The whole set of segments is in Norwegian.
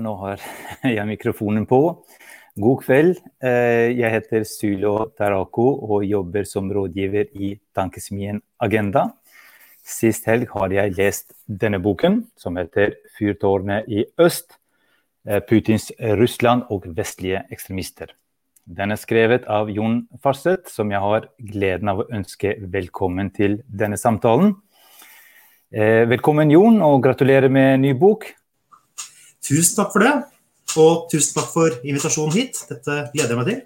Nå har jeg mikrofonen på. God kveld. Eh, jeg heter Sulo Tarako og jobber som rådgiver i tankesmien Agenda. Sist helg har jeg lest denne boken, som heter 'Fyrtårnet i øst'. Eh, Putins Russland og vestlige ekstremister. Den er skrevet av Jon Farseth, som jeg har gleden av å ønske velkommen til denne samtalen. Eh, velkommen, Jon, og gratulerer med ny bok. Tusen takk for det. Og tusen takk for invitasjonen hit. Dette gleder jeg meg til.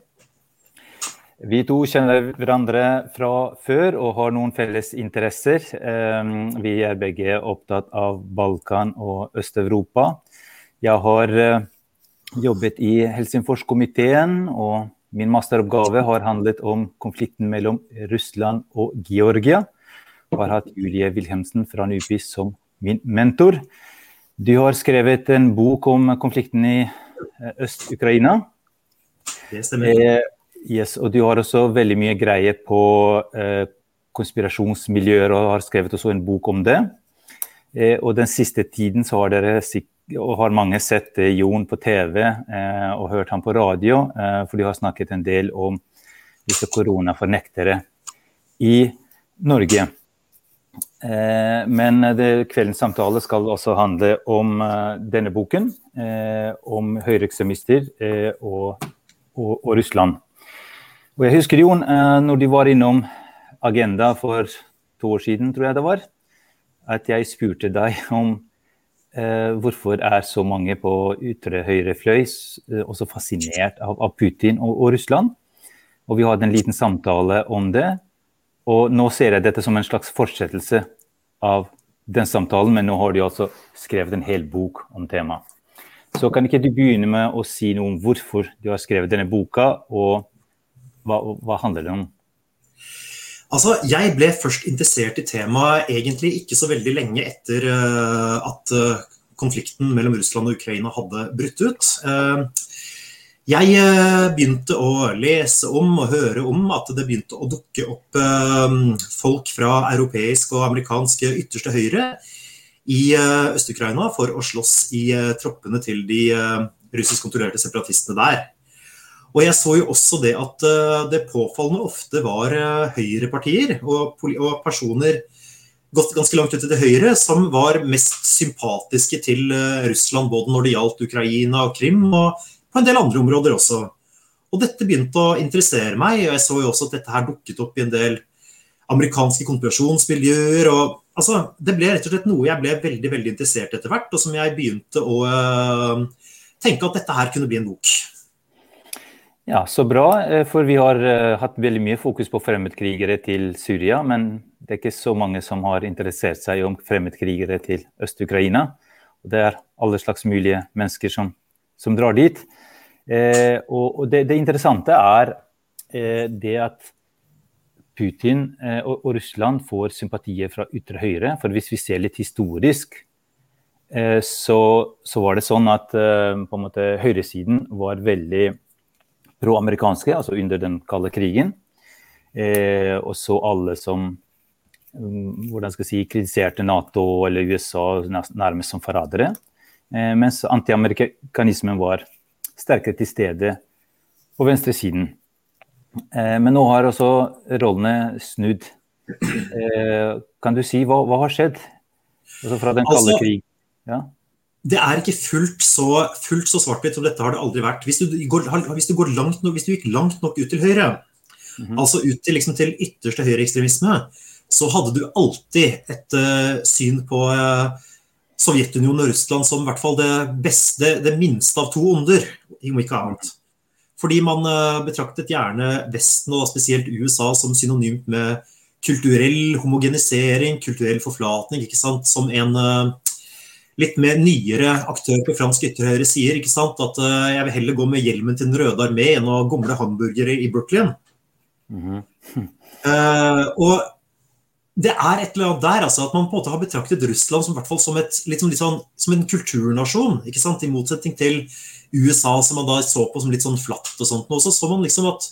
Vi to kjenner hverandre fra før og har noen felles interesser. Ehm, vi er begge opptatt av Balkan og Øst-Europa. Jeg har eh, jobbet i Helsingforskomiteen, og min masteroppgave har handlet om konflikten mellom Russland og Georgia. Jeg har hatt Julie Wilhelmsen fra NUPIS som min mentor. Du har skrevet en bok om konflikten i eh, Øst-Ukraina. Det stemmer. Eh, yes, og du har også veldig mye greie på eh, konspirasjonsmiljøer og har skrevet også en bok om det. Eh, og den siste tiden så har dere og har mange sett eh, Jon på TV eh, og hørt ham på radio, for de har snakket en del om disse koronafornektere i Norge. Eh, men det, kveldens samtale skal også handle om uh, denne boken. Uh, om høyreekstremister og, og, og, Russland. Og jeg husker, Jon, når de var innom Agenda for to år siden, tror jeg det var, at jeg spurte deg om hvorfor er så mange på ytre høyre fløy også fascinert av, av Putin og, og Russland. Og vi hadde en liten samtale om det. Og nå ser jeg dette som en slags fortsettelse av den samtalen, men nå har de altså skrevet en hel bok om temaet. Så kan ikke du begynne med å si noe om hvorfor du har skrevet denne boka, og hva, hva handler det om? Altså, Jeg ble først interessert i temaet egentlig ikke så veldig lenge etter uh, at uh, konflikten mellom Russland og Ukraina hadde brutt ut. Jeg eh, begynte å lese om og høre om at det begynte å dukke opp eh, folk fra europeisk og amerikansk ytterste høyre i eh, Øst-Ukraina for å slåss i troppene til de russisk-kontrollerte separatistene der. Og jeg så jo også det at det påfallende ofte var høyrepartier og, og personer ganske langt ut til høyre som var mest sympatiske til Russland både når det gjaldt Ukraina og Krim. og på en del andre områder også. Og dette begynte å interessere meg, og jeg så jo også at dette her dukket opp i en del amerikanske konspirasjonsmiljøer. og altså, Det ble rett og slett noe jeg ble veldig veldig interessert etter hvert, og som jeg begynte å uh, tenke at dette her kunne bli en bok. Ja, Så bra, eh, for vi har uh, hatt veldig mye fokus på fremmedkrigere til Syria, men det er ikke så mange som har interessert seg om fremmedkrigere til Øst-Ukraina. Det er alle slags mulige mennesker som, som drar dit. Eh, og, og det, det, interessante er eh, det at Putin eh, og, og, Russland får sympatier fra ytre høyre. For hvis vi ser litt historisk, eh, så, så, var det sånn at eh, på en måte høyresiden var veldig pro-amerikanske, altså under den kalde krigen. Eh, og så alle som mm, hvordan skal jeg si, kritiserte Nato eller USA nærmest som forrædere. Mens antiamerikanismen var sterkere til stede på venstresiden. Eh, men nå har også rollene snudd. Eh, kan du si hva, hva har skjedd? Altså fra den kalde altså, krig. Ja. Det er ikke fullt så, fullt så svart-hvitt som dette har det aldri vært. Hvis du, går, hvis du, langt, hvis du gikk langt nok ut til høyre, mm -hmm. altså ut til, liksom, til ytterste høyreekstremisme, så hadde du alltid et uh, syn på uh, Sovjetunionen og Russland som i hvert fall det beste, det minste av to onder om ikke annet. Fordi man eh, betraktet gjerne Vesten, og spesielt USA, som synonymt med kulturell homogenisering, kulturell forflatning, ikke sant? som en eh, litt mer nyere aktør på fransk ytterhøyre sier. ikke sant? At eh, jeg vil heller gå med hjelmen til Den røde armé enn å gomle hamburgere i Brooklyn. Mm -hmm. uh, og det er et eller annet der altså, at man på en måte har betraktet Russland som, som, et, litt som, litt sånn, som en kulturnasjon. I motsetning til USA, som man da så på som litt sånn flatt og sånt. Og så så man liksom at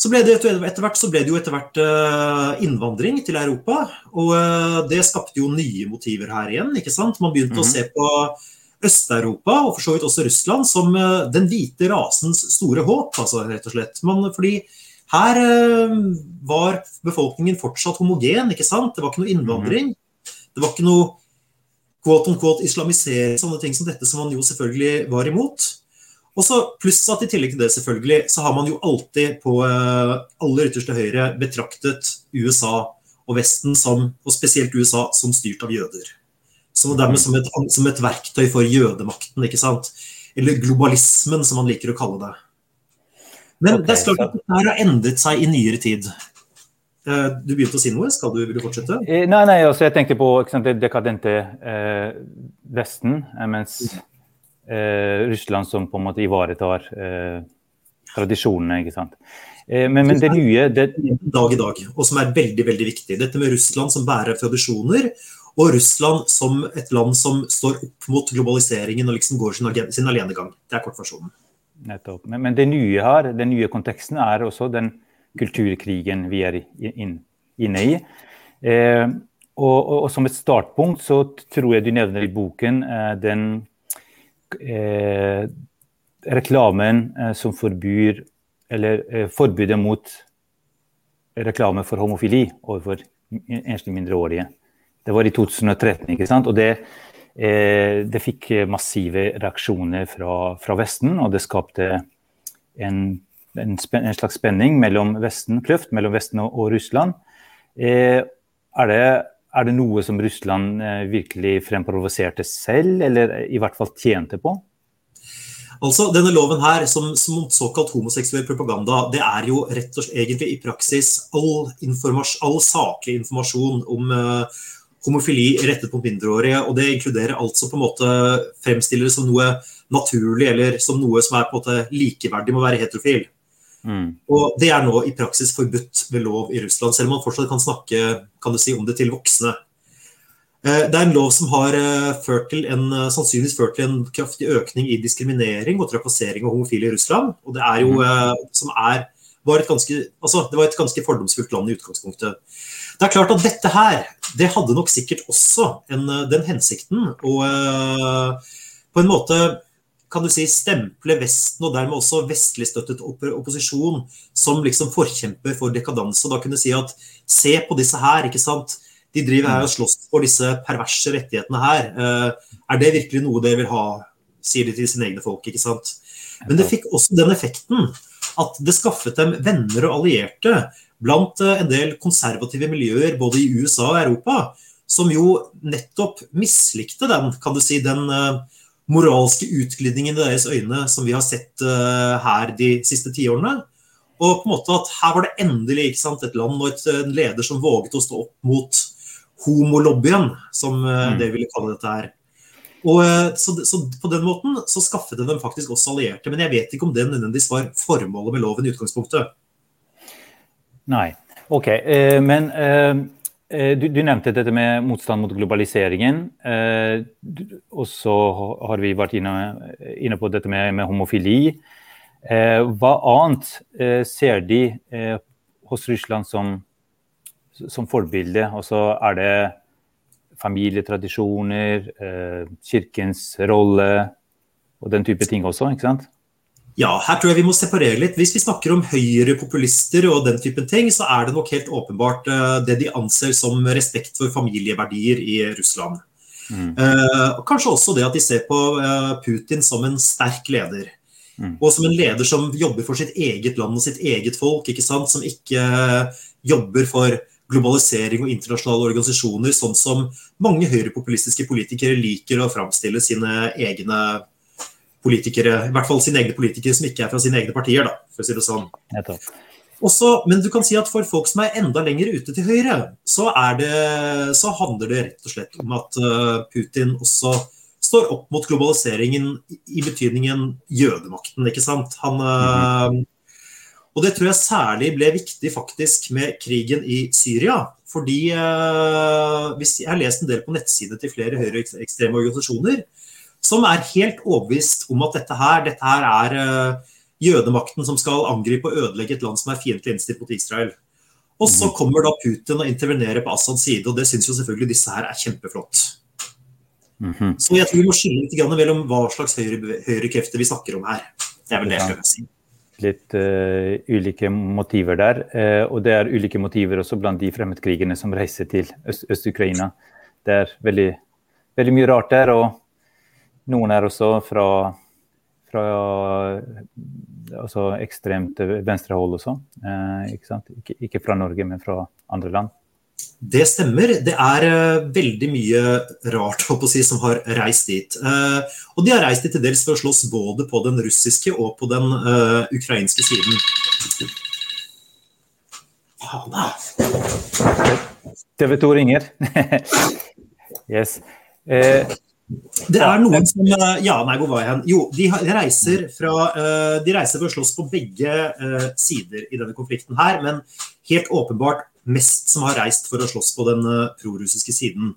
så ble det etter hvert, så ble det jo etter hvert eh, innvandring til Europa. Og eh, det skapte jo nye motiver her igjen. ikke sant? Man begynte mm -hmm. å mhm. se på Øst-Europa, og for så vidt også Russland, som den hvite rasens store håp, altså, rett og slett. Man, fordi her var befolkningen fortsatt homogen, ikke sant? Det var ikke noe innvandring. Det var ikke noe quote on quote islamisering, sånne ting som dette, som man jo selvfølgelig var imot. Og så Pluss at i tillegg til det selvfølgelig, så har man jo alltid på uh, aller ytterste høyre betraktet USA og Vesten, som, og spesielt USA, som styrt av jøder. Som dermed som et, som et verktøy for jødemakten, ikke sant. Eller globalismen, som man liker å kalle det. Men okay, det er klart at dette har endret seg i nyere tid. Eh, du begynte å si noe, skal du, vil du fortsette? Eh, nei, nei, altså jeg tenkte på sant, det dekadente eh, Vesten, mens eh, Russland som på en måte ivaretar eh, tradisjonene. ikke sant? Eh, men, men, det nye det... Dag i dag, og som er veldig veldig viktig. Dette med Russland som bærer tradisjoner, og Russland som et land som står opp mot globaliseringen og liksom går sin, sin alenegang. Det er kortversjonen. Nettopp. Men, men, det nye her, den nye konteksten er også den kulturkrigen vi er inne i. Eh, og, og, og, som et startpunkt så tror jeg du nevner i boken eh, den eh, reklamen eh, som forbyr Eller eh, forbudet mot reklame for homofili overfor enslige mindreårige. Det var i 2013, ikke sant? Og det, det fikk massive reaksjoner fra, fra, Vesten, og det skapte en, en, en, slags spenning mellom Vesten, kløft mellom Vesten og, og Russland. er det er det noe som Russland eh, virkelig fremprovoserte selv, eller i hvert fall tjente på? Altså, Denne loven her, som, som såkalt homoseksuell propaganda, det er jo rett og slett egentlig i praksis all, all saklig informasjon om uh, homofili rettet mot mindreårige. Og det inkluderer alt som på en måte fremstiller det som noe naturlig, eller som noe som er på en måte likeverdig med å være heterofil. Mm. Og Det er nå i praksis forbudt ved lov i Russland, selv om man fortsatt kan snakke kan si, om det til voksne. Eh, det er en lov som har eh, ført til en, eh, sannsynligvis ført til en kraftig økning i diskriminering og trakassering av homofile i Russland. og Det er jo mm. som er, var et ganske, altså, det var et ganske fordomsfullt land i utgangspunktet. Det er klart at dette her, det hadde nok sikkert også en, den hensikten å på en måte kan du si, stemple Vesten, og dermed også vestlig støttet opposisjon, som liksom forkjemper for dekadanse. Da kunne du si at se på disse her, ikke sant. De driver her og slåss for disse perverse rettighetene her. Eh, er det virkelig noe dere vil ha, sier de til sine egne folk, ikke sant. Men det fikk også den effekten at det skaffet dem venner og allierte blant eh, en del konservative miljøer både i USA og Europa, som jo nettopp mislikte den, kan du si, den uh, moralske utglidningen i deres øyne som vi har sett uh, her de siste tiårene. Og på en måte at her var det endelig sant, et land og et, en leder som våget å stå opp mot homolobbyen, som uh, det ville kalle dette her. Og, så, så, på den måten så skaffet det dem faktisk også allierte. Men jeg vet ikke om det nødvendigvis var formålet med loven i utgangspunktet. Nei. OK. men Eh, du, du, nevnte dette med motstand mot globaliseringen. Eh, og så har vi vært inne, inne på dette med, med homofili. Eh, hva annet eh, ser de eh, hos Russland som, som forbilde? Altså, er det familietradisjoner, eh, kirkens rolle og den type ting også? ikke sant? Ja, her tror jeg vi må separere litt. Hvis vi snakker om høyrepopulister og den typen ting, så er det nok helt åpenbart uh, det de anser som respekt for familieverdier i Russland. Mm. Uh, kanskje også det at de ser på uh, Putin som en sterk leder. Mm. Og som en leder som jobber for sitt eget land og sitt eget folk, ikke sant? som ikke jobber for globalisering og internasjonale organisasjoner, sånn som mange høyrepopulistiske politikere liker å framstille sine egne politikere, i hvert fall sine egne politikere som ikke er fra sine egne partier, da, for å si det sånn. Også, men du kan si at for folk som er enda lenger ute til høyre, så, det, så handler det rett og slett om at uh, Putin også står opp mot globaliseringen i betydningen jødemakten, ikke sant. Han, uh, og det tror jeg særlig ble viktig faktisk med krigen i Syria. Fordi hvis Jeg har lest en del på nettsidene til flere høyreekstreme organisasjoner som er helt overbevist om at dette her, dette her er uh, jødemakten som skal angripe og ødelegge et land som er fiendtlig innstilt mot Israel. Og så mhm. kommer da Putin og intervenerer på Assads side, og det syns jo selvfølgelig disse her er kjempeflott. Mm -hmm. Så jeg tror vi må skille litt mellom hva slags høyre, høyrekrefter vi snakker om her. Det er vel det jeg skal si. Litt uh, ulike motiver der. Uh, og det er ulike motiver også blant de fremmedkrigerne som reiser til Øst-Ukraina. det er veldig, veldig, mye rart der. Og noen er også fra, fra altså ekstremt venstrehold også. Eh, ikke, ikke, ikke fra Norge, men fra andre land. Det stemmer. Det er uh, veldig mye rart si, som har reist dit. Uh, og de har reist dit til dels for å slåss både på den russiske og på den uh, ukrainske siden. TV 2 ringer. yes. Det er noen som Ja, nei, hvor var jeg hen? Jo, de, reiser, fra, de reiser for å slåss på begge sider i denne konflikten her, men helt åpenbart mest som har reist for å slåss på den prorussiske siden.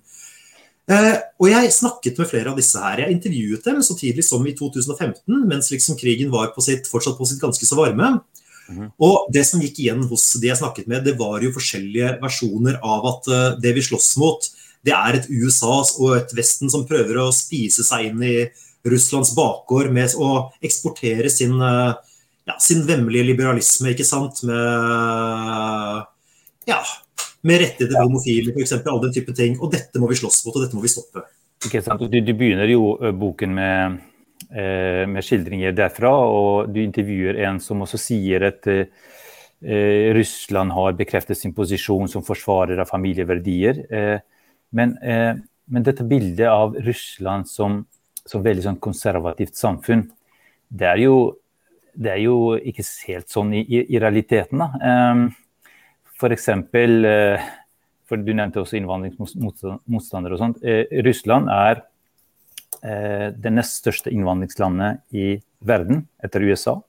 Og Jeg snakket med flere av disse her. Jeg intervjuet dem så tidlig som i 2015, mens liksom krigen var på sitt, fortsatt på sitt ganske så varme. Mm -hmm. Og Det som gikk igjen hos de jeg snakket med, det var jo forskjellige versjoner av at det vi slåss mot, det er et USA og et Vesten som prøver å spise seg inn i Russlands bakgård med å eksportere sin, ja, sin vemmelige liberalisme, ikke sant, med ja, med rettigheter til homofile, f.eks. All den type ting. Og dette må vi slåss mot, og dette må vi stoppe. Du, du begynner jo boken med, eh, med, skildringer derfra, og du intervjuer en som også sier at eh, Russland har bekreftet sin posisjon som forsvarer av familieverdier. Eh, men, men, dette bildet av Russland som, som veldig sånn konservativt samfunn, det er, jo, det er jo ikke helt sånn i, i, i realiteten. da. Eh, For, eh, for du nevnte også innvandringsmotstandere og sånt. Eh, Russland er eh, det nest største innvandringslandet i verden etter USA.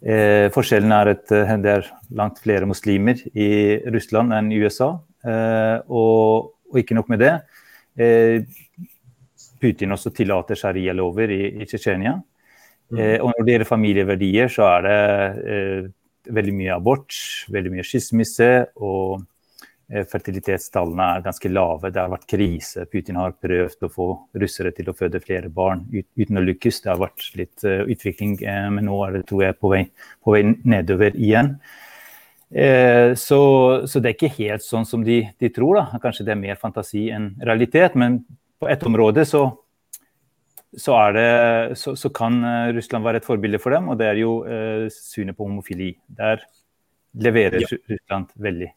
forskjellen er at det er langt flere muslimer i Russland enn i USA. og, og ikke nok med det. Putin også tillater sharia-lover i, i Tsjetsjenia. Mm. og når det gjelder familieverdier, så er det veldig mye abort, veldig mye skilsmisse, og eh, fertilitetstallene er ganske lave. Det har vært krise. Putin har prøvd å få russere til å føde flere barn uten å lykkes. Det har vært litt utvikling, men nå er det tror jeg, på vei, på vei nedover igjen. Uh, så, så, det er ikke helt sånn som de, de tror. Da. Kanskje det er mer fantasi enn realitet, men på ett område så så, det, så, så, kan eh, Russland være et forbilde for dem, og det er jo eh, synet på homofili. Der leverer ja. Russland veldig.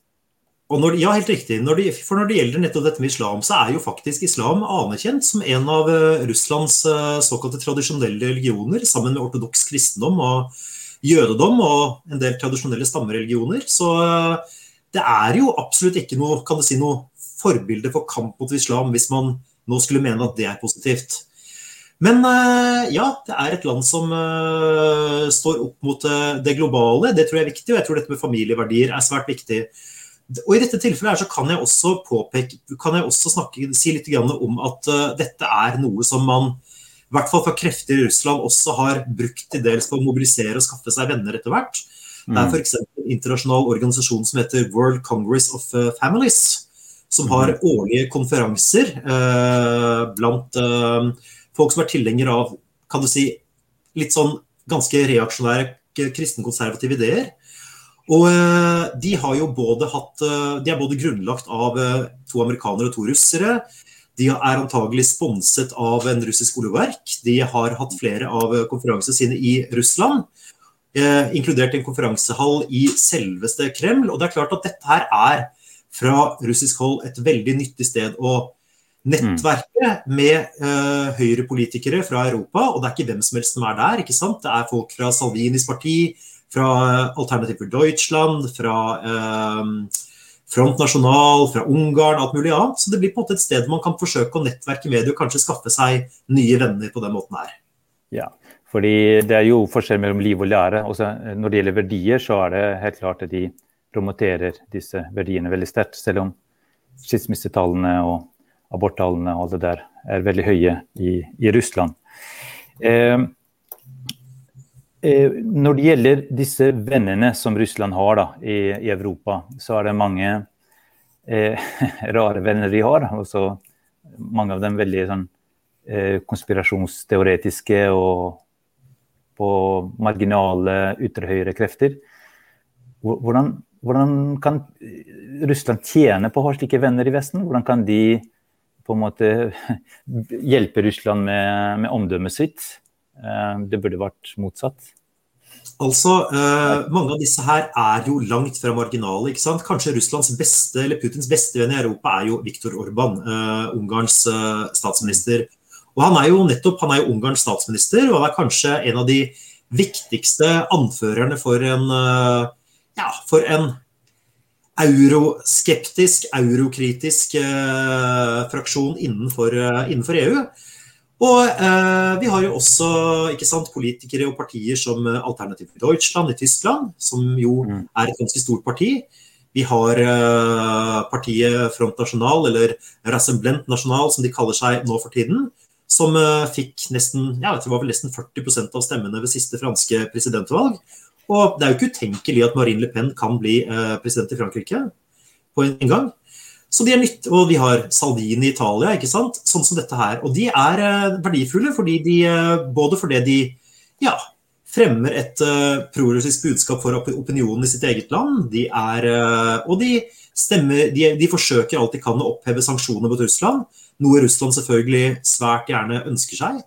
Når, ja, helt riktig. Når det, for når det gjelder nettopp dette med islam, så er jo faktisk islam anerkjent som en av uh, Russlands såkalte tradisjonelle religioner, sammen med ortodoks kristendom og jødedom og en del tradisjonelle stammereligioner. Så uh, det er jo absolutt ikke noe, kan du si, noe forbilde for kamp mot islam hvis man nå skulle mene at det er positivt. Men eh, ja, det er et land som uh, står opp mot det globale. Det tror jeg er viktig, og jeg tror dette med familieverdier er svært viktig. Og I dette tilfellet så kan jeg også påpeke, kan jeg også snakke, si litt om at dette er noe som man i hvert fall fra krefter i Russland også har brukt til dels for å mobilisere og skaffe seg venner etter hvert. Det er f.eks. en internasjonal organisasjon som heter World Congress of Families, som har mm. årlige konferanser blant folk som er tilhengere av kan du si, litt sånn ganske reaksjonære kristenkonservative ideer. Og eh, de har jo både hatt eh, De er både grunnlagt av eh, to amerikanere og to russere. De er antagelig sponset av en russisk oljeverk. De har hatt flere av konferansene sine i Russland. Inkludert en konferansehall i selveste Kreml. Og det er klart at dette her er fra russisk hold et veldig nyttig sted å nettverke med eh, høyrepolitikere fra Europa. Og det er ikke hvem som helst som er der. ikke sant? Det er folk fra Salvinis parti, fra Alternativ for Deutschland, fra uh, Front National, fra Ungarn, alt mulig annet. Så det blir på en måte et sted man kan forsøke å nettverke med og kanskje skaffe seg nye venner på den måten her. Ja, fordi det er jo forskjell mellom liv og lære. Også når det gjelder verdier, så er det helt klart at de promoterer disse verdiene veldig sterkt. Selv om skilsmissetallene og aborttallene og det der er veldig høye i, i Russland. Eh, eh, når det gjelder disse vennene som Russland har da, i, i, Europa, så er det mange eh, rare venner de har. Også mange av dem veldig sånn, eh, konspirasjonsteoretiske og på marginale ytre krefter. Hvordan, hvordan, kan Russland tjene på å ha slike venner i Vesten? Hvordan kan de på en måte hjelpe Russland med, med omdømmet sitt? Eh, det burde vært motsatt. Altså, eh, Mange av disse her er jo langt fra marginale. ikke sant? Kanskje Russlands beste, eller Putins beste venn i Europa er jo Viktor Orban, eh, Ungarns eh, statsminister. Og Han er jo nettopp, han er jo Ungarns statsminister, og han er kanskje en av de viktigste anførerne for en, uh, ja, for en euroskeptisk, eurokritisk fraksjon innenfor, innenfor EU. Og eh, vi har jo også sant, politikere og partier som eh, Alternativ for Deutschland i Tyskland, som jo mm. er et ganske stort parti. Vi har eh, partiet Front National, eller Rassemblent National, som de kaller seg nå for tiden. Som eh, fikk nesten, ja, det var vel nesten 40% av stemmene ved siste franske presidentvalg. Og det er jo ikke utenkelig at Marine Le Pen kan bli eh, president i Frankrike på en gang. Så de er nytt, Og vi har Salvini i Italia, ikke sant? sånn som dette her. Og de er uh, verdifulle fordi de, uh, både fordi de ja, fremmer et uh, prorussisk budskap for opinionen i sitt eget land. De er, og de, stemmer, de, de, forsøker alt de kan å oppheve sanksjoner mot Russland. Noe Russland selvfølgelig svært gjerne ønsker seg.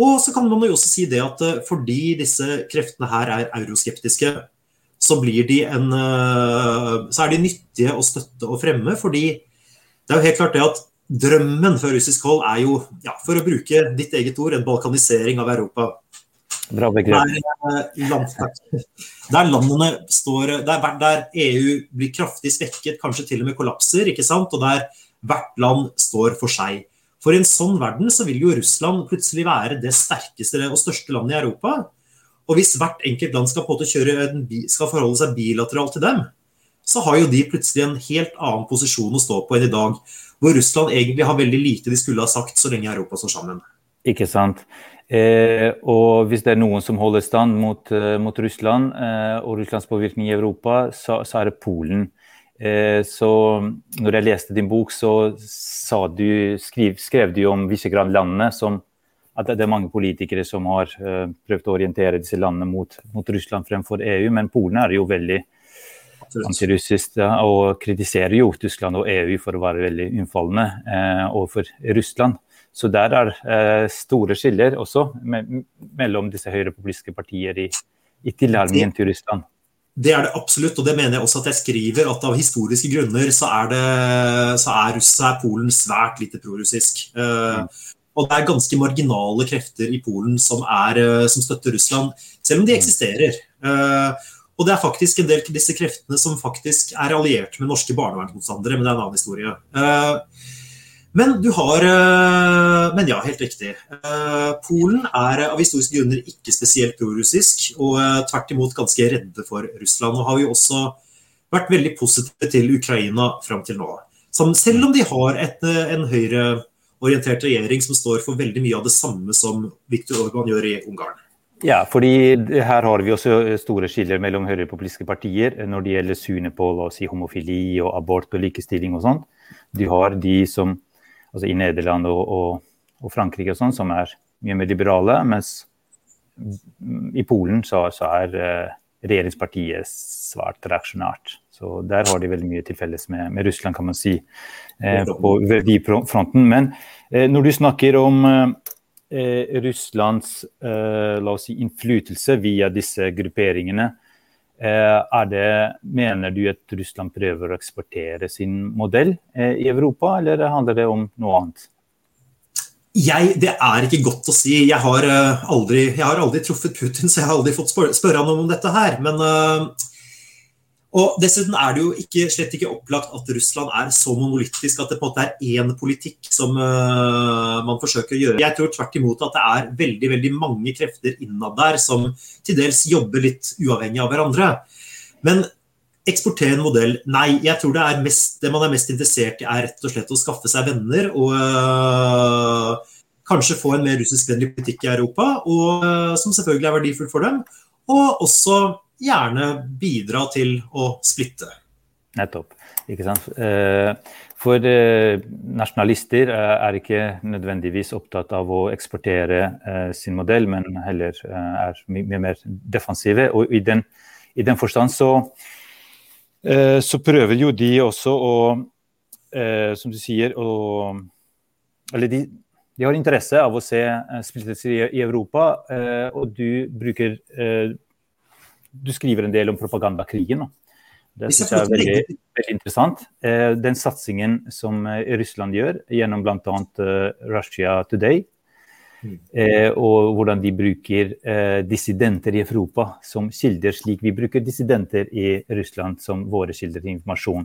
Og så kan man jo også si det at fordi disse kreftene her er euroskeptiske, så, de en, eh, så er de nyttige å støtte og fremme. fordi det er jo helt klart det at drømmen for russisk hold er jo, ja, for å bruke ditt eget ord, en balkanisering av Europa. Bra begrep. Der, eh, der landene står der, der, EU blir kraftig svekket, kanskje til og med kollapser, ikke sant? og der hvert land står for seg. For i en sånn verden så vil jo Russland plutselig være det sterkeste og største landet i Europa. Og hvis hvert enkelt land skal, en, skal, forholde seg bilateralt til dem, så har jo de plutselig en helt annen posisjon å stå på enn i dag. Hvor Russland egentlig har veldig lite de skulle ha sagt så lenge Europa står sammen. Ikke sant. Eh, og hvis det er noen som holder stand mot, uh, mot Russland eh, og Russlands påvirkning i Europa, så, så er det Polen. Eh, så når jeg leste din bok, så du, skriv, skrev du om Visegrad-landene som at det er mange politikere som har uh, prøvd å orientere disse landene mot, mot, Russland fremfor EU, men Polen er jo veldig antirussisk ja, og kritiserer jo Tyskland og EU for å være veldig unnfallende uh, overfor Russland. Så der er uh, store skiller også me mellom disse høyrepopulistiske partier i, i tilnærmingen til Russland. Det er det absolutt, og det mener jeg også at jeg skriver. At av historiske grunner så er, det, så er, så er Polen svært lite prorussisk. Uh, mm. Og det er ganske marginale krefter i Polen som, er, eh, som støtter Russland, selv om de eksisterer. Eh, og det er faktisk en del av disse kreftene som faktisk er alliert med norske barnevernsmotstandere, men det er en annen historie. Eh, men du har Men ja, helt riktig. Polen er av historiske grunner ikke spesielt prorussisk, og tvert imot ganske redde for Russland. Og har jo også vært veldig positive til Ukraina fram til nå. Selv om de har et, en høyre orientert regjering som står for veldig mye av det samme som Viktor Orban gjør i Ungarn. Ja, fordi her har vi også store skiller mellom høyrepopulistiske partier når det gjelder synet på si, homofili og abort og likestilling og sånn. Du har de som altså i Nederland og, og, og Frankrike og sånn, som er mye mer liberale, mens i Polen så, så er uh, regjeringspartiet svært reaksjonært. Så der har de veldig mye til felles med, med Russland, kan man si, eh, på verdifronten. Men eh, når du snakker om eh, Russlands eh, si, innflytelse via disse grupperingene, eh, er det, mener du at Russland prøver å eksportere sin modell eh, i Europa, eller handler det om noe annet? Jeg, det er ikke godt å si. Jeg har, aldri, jeg har aldri truffet Putin, så jeg har aldri fått spørre ham om dette her. Men uh, og Dessuten er det jo ikke, slett ikke opplagt at Russland er så monolittisk at det på en måte er én politikk som uh, man forsøker å gjøre. Jeg tror tvert imot at det er veldig veldig mange krefter innad der som til dels jobber litt uavhengig av hverandre. Men eksportere en modell Nei, jeg tror det, mest, det man er mest interessert i, er rett og slett å skaffe seg venner og uh, kanskje få en mer russiskvennlig politikk i Europa, og, uh, som selvfølgelig er verdifull for dem. Og også gjerne bidra til å splitte. Nettopp. Ikke sant? Eh, for eh, nasjonalister er ikke nødvendigvis opptatt av å eksportere sin modell, men heller er mye mer defensive. Og i den, i den forstand så, så prøver jo de også å, som du sier, å Eller de, de har interesse av å se splittelser i Europa, og du bruker Du skriver en del om propagandakrigen. Da. Det synes jeg er veldig, veldig interessant. Eh, den satsingen som eh, Russland gjør gjennom bl.a. Eh, Russia Today, mm. og hvordan de bruker dissidenter i Europa som kilder, slik vi bruker dissidenter i Russland som våre kilder til informasjon.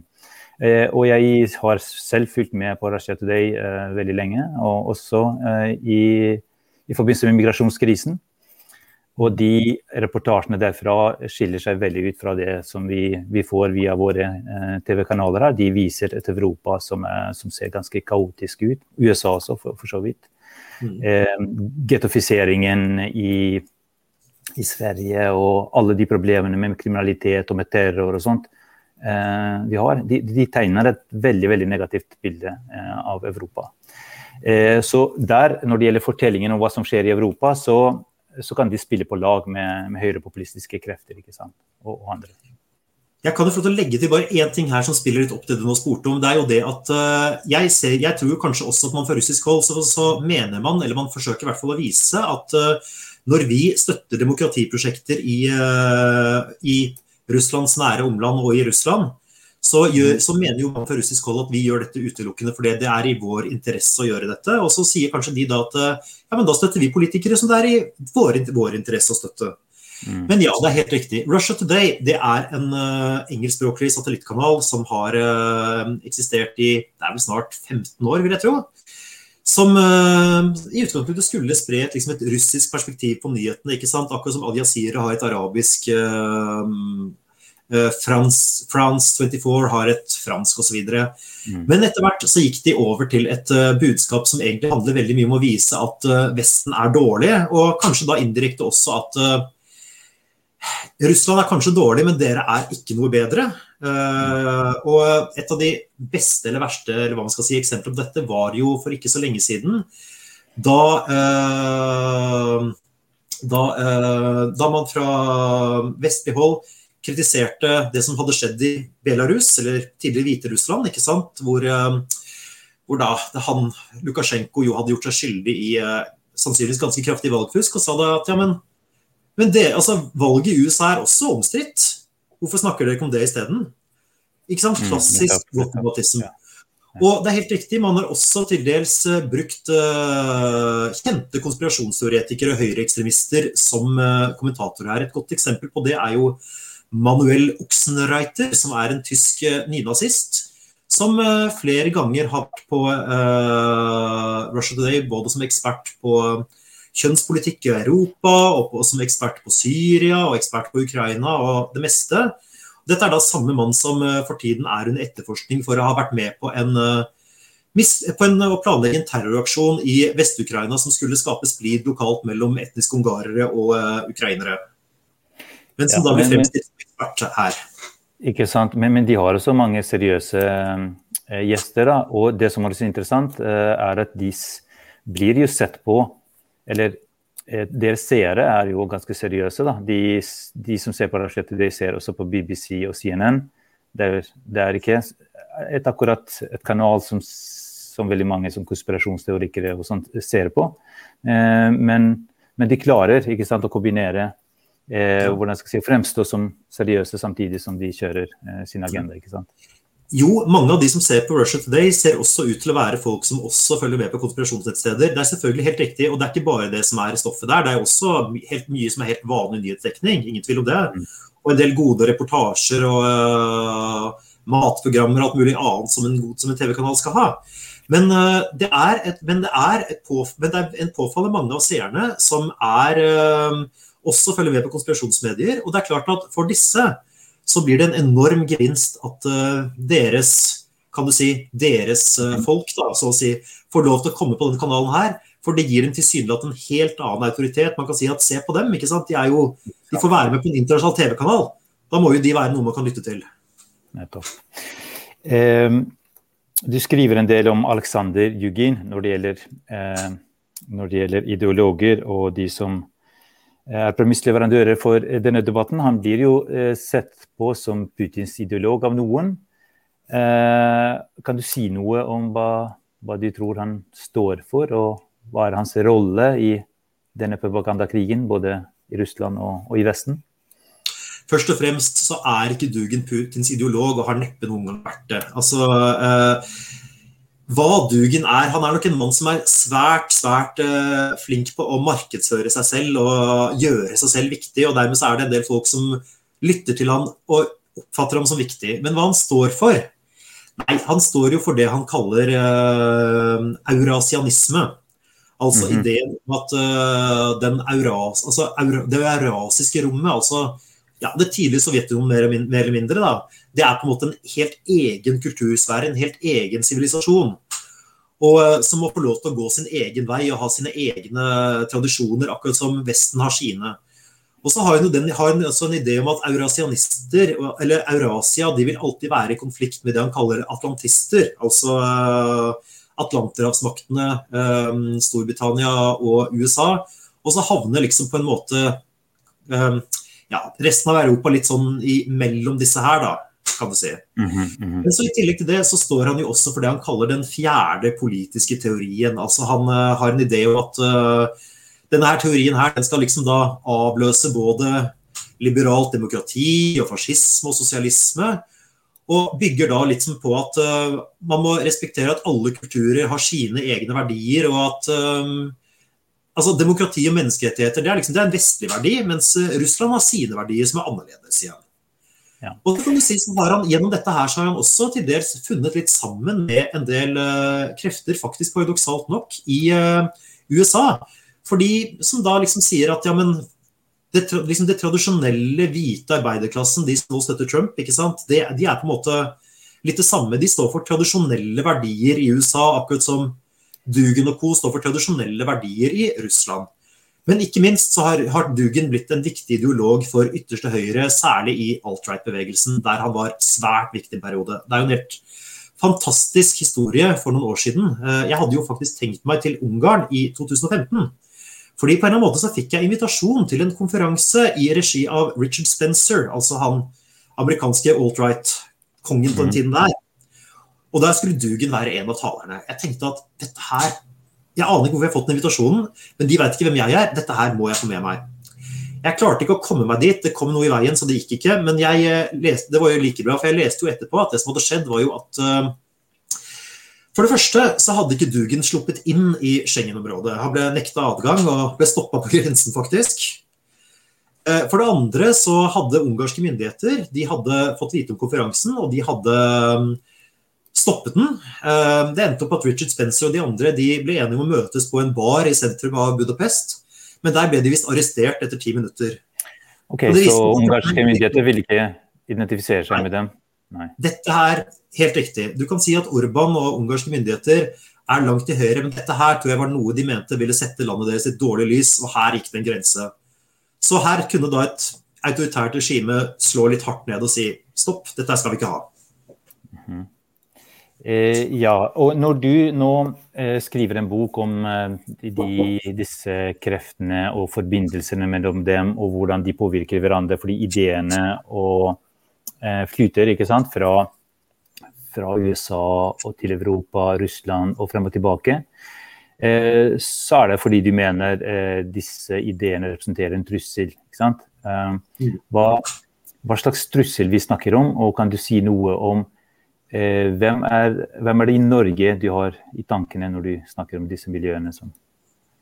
Og jeg har selv fulgt med på Russia Today veldig lenge, og også i, i forbindelse med migrasjonskrisen. Og de reportasjene derfra skiller seg veldig ut fra det som vi, vi får via våre eh, TV-kanaler. her. De viser et Europa som, er, som, ser ganske kaotisk ut. USA også, for, for så vidt. Mm. Eh, Gettofiseringen i, i, Sverige og alle de problemene med kriminalitet og med terror og sånt eh, vi har, de, de, tegner et veldig, veldig negativt bilde eh, av Europa. Eh, så der, når det gjelder fortellingen om hva som skjer i Europa, så så kan de spille på lag med, med høyrepopulistiske krefter ikke sant? Og, og, andre. Jeg kan jo få legge til bare én ting her som spiller litt opp til det du spurte om. Det er jo det at uh, jeg, ser, jeg, tror kanskje også at man fra russisk hold så, så, mener man, eller man forsøker i hvert fall å vise, at uh, når vi støtter demokratiprosjekter i, uh, i Russlands nære omland og i Russland, så, gjør, så, mener jo man fra russisk hold at vi gjør dette utelukkende fordi det er i vår interesse å gjøre dette. Og så sier kanskje de da at ja, men da støtter vi politikere som det er i vår, vår interesse å støtte. Mm. Men ja, det er helt riktig. Russia Today det er en uh, engelskspråklig satellittkanal som har uh, eksistert i det er vel snart 15 år, vil jeg tro. Som uh, i utgangspunktet skulle spre et, liksom et russisk perspektiv på nyhetene. ikke sant? Akkurat som Al Jazeera har et arabisk uh, Eh, France, France 24 har et fransk osv. Mm. Men etter hvert så gikk de over til et uh, budskap som egentlig handler veldig mye om å vise at uh, Vesten er dårlig, og kanskje da indirekte også at uh, Russland er kanskje dårlig, men dere er ikke noe bedre. og et av de beste eller verste eller hva man skal si, eksempler på dette var jo for ikke så lenge siden. Da, da, da man fra vestlig hold kritiserte det som hadde skjedd i Belarus, eller tidligere Hviterussland, ikke sant? Hvor, eh, hvor da han, Lukasjenko jo hadde gjort seg skyldig i eh, sannsynligvis ganske kraftig valgfusk, og sa da at ja, men, men det, altså, valget i USA er også omstridt. Hvorfor snakker dere ikke om det isteden? Ikke sant? Mm, Klassisk whataboutism. Og det er helt riktig, man har også til dels uh, brukt uh, kjente konspirasjonsteoretikere og høyreekstremister som uh, kommentatorer her. Et godt eksempel på det er jo Manuel Oxenreiter, som er en tysk eh, nynazist. Som eh, flere ganger har vært på uh, Russia Today, både som ekspert på kjønnspolitikk i Europa, og som ekspert på Syria og ekspert på Ukraina og det meste. Dette er da samme mann som for tiden er under etterforskning for å ha vært med på en på en, å planlegge en terroraksjon i Vest-Ukraina som skulle skape splid lokalt mellom etniske ungarere og uh, ukrainere. Men som ja, da blir fremstilt ekspert her. Ikke sant, men, men, de har også mange seriøse eh, gjester. Da. Og det som er så interessant, eh, er at de blir jo sett på Eller eh, deres seere er jo ganske seriøse. Da. De, de som ser på Rashid, de ser også på BBC og CNN. Det er, det er ikke et akkurat et kanal som, som veldig mange som konspirasjonsteorikere og sånt ser på. Men, men, de klarer sant, å kombinere eh, hvordan skal jeg si, fremstå som seriøse samtidig som de kjører eh, sin agenda. ikke sant? Jo, mange av de som ser på Russia Today, ser også ut til å være folk som også følger med på konspirasjonsnettsteder. Det er selvfølgelig helt riktig, og det er ikke bare det som er stoffet der. Det er også helt mye som er helt vanlig nyhetsdekning, ingen tvil om det. Mm. Og en del gode reportasjer og uh, matprogrammer og alt mulig annet som en, en TV-kanal skal ha. Men, uh, det et, men, det er et påf, men, det er en påfallende mange av seerne som er uh, også følger med på konspirasjonsmedier. Og det er klart at for disse så blir det en enorm gevinst at uh, deres kan du si, deres uh, folk da, så å si, får lov til å komme på denne kanalen her. For det gir dem tilsynelatende en helt annen autoritet. Man kan si at se på dem. ikke sant? De, er jo, de får være med på en internasjonal TV-kanal. Da må jo de være noe man kan lytte til. Nettopp. Eh, du skriver en del om Aleksandr Jugin når det, gjelder, eh, når det gjelder ideologer og de som er premissleverandører for denne debatten. Han blir jo eh, sett på som Putins ideolog av noen. Eh, kan du si noe om hva, hva du tror han står for, og hva er hans rolle i denne propagandakrigen, både i Russland og, og i Vesten? Først og fremst så er ikke Dugin Putins ideolog, og har neppe noen gang vært det. Altså, eh, hva Dugen er Han er nok en mann som er svært, svært uh, flink på å markedsføre seg selv og gjøre seg selv viktig, og dermed er det en del folk som lytter til han og oppfatter ham som viktig. Men hva han står for? Nei, han står jo for det han kaller uh, eurasianisme. Altså mm -hmm. ideen om at uh, euras, altså, eura, det eurasiske rommet, altså ja, det tidlige Sovjetunionen mer, mer, eller mindre, da, det er på en måte en helt egen kultursfære, en helt egen sivilisasjon. Og uh, Som må få lov til å gå sin egen vei og ha sine egne tradisjoner, akkurat som Vesten har sine. Og så har hun, den, har hun også en idé om at eurasianister, eller Eurasia, de vil alltid være i konflikt med det han kaller atlantister. Altså uh, atlanterhavsmaktene, um, Storbritannia og USA. Og så havner liksom på en måte ja, resten av Europa litt sånn i, mellom disse her, da, kan du si. Mm -hmm, mm -hmm. Men så I tillegg til det så står han jo også for det han kaller den fjerde politiske teorien. Altså Han uh, har en idé om at uh, denne her teorien her, den skal liksom da avløse både liberalt demokrati og fascisme og sosialisme. Og bygger da liksom på at uh, man må respektere at alle kulturer har sine egne verdier, og at um, altså demokrati og menneskerettigheter det er, liksom, det er en vestlig verdi, mens Russland har sine verdier som er annerledes igjen. Ja. Og så kan du si, så har han, Gjennom dette her så har han også til dels funnet litt sammen med en del uh, krefter, faktisk paradoksalt nok, i uh, USA. Fordi som da liksom sier at ja, men det, liksom det tradisjonelle hvite arbeiderklassen, de som nå støtter Trump, ikke sant? Det, de er på en måte litt det samme. De står for tradisjonelle verdier i USA, akkurat som Dugen og co. står for tradisjonelle verdier i Russland. Men ikke minst så har, har Dugen blitt en viktig ideolog for ytterste høyre, særlig i alt-right-bevegelsen, der han var svært viktig en periode. Det er jo en helt fantastisk historie for noen år siden. Eh, jeg hadde jo faktisk tenkt meg til Ungarn i 2015. Fordi på en eller annen måte så fikk jeg invitasjon til en konferanse i regi av Richard Spencer, altså han amerikanske alt-right-kongen på den mm. tiden der. Og der skulle Dugan være en av talerne. Jeg tenkte at dette her Jeg aner ikke hvorfor jeg har fått den invitasjonen, men de vet ikke hvem jeg er. Dette her må jeg få med meg. Jeg klarte ikke å komme meg dit, det kom noe i veien, så det gikk ikke. Men eh, leste, det var jo like bra, for jeg leste jo etterpå at det som hadde skjedd, var jo at uh, for det første så hadde ikke Dugen sluppet inn i Schengen-området. Han ble nekta adgang og ble stoppa på grensen, faktisk. Eh, for det andre så hadde ungarske myndigheter de hadde fått vite om konferansen, og de hadde stoppet den. Eh, det endte opp at Richard Spencer og de andre de ble enige om å møtes på en bar i sentrum av Budapest. Men der ble de visst arrestert etter ti minutter. Ok, Så ungarske myndigheter ville ikke identifisere seg med dem? Nei. Dette er helt riktig. Du kan si at Orban og ungarske myndigheter er langt til høyre, men dette her tror jeg var noe de mente ville sette landet deres i et dårlig lys, og her gikk det en grense. Så her kunne da et autoritært regime slå litt hardt ned og si stopp, dette skal vi ikke ha. Mm -hmm. Eh, ja, og når du nå eh, skriver en bok om eh, de, disse kreftene og forbindelsene mellom dem, og hvordan de påvirker hverandre, fordi ideene og Eh, flyter ikke sant? Fra, fra, USA og til Europa, Russland og frem og tilbake. Eh, så er det fordi du mener eh, disse ideene representerer en trussel. ikke sant? Mm. Hva, hva, slags trussel vi snakker om, og kan du si noe om hvem er, hvem er det i Norge du har i tankene når du snakker om disse miljøene? som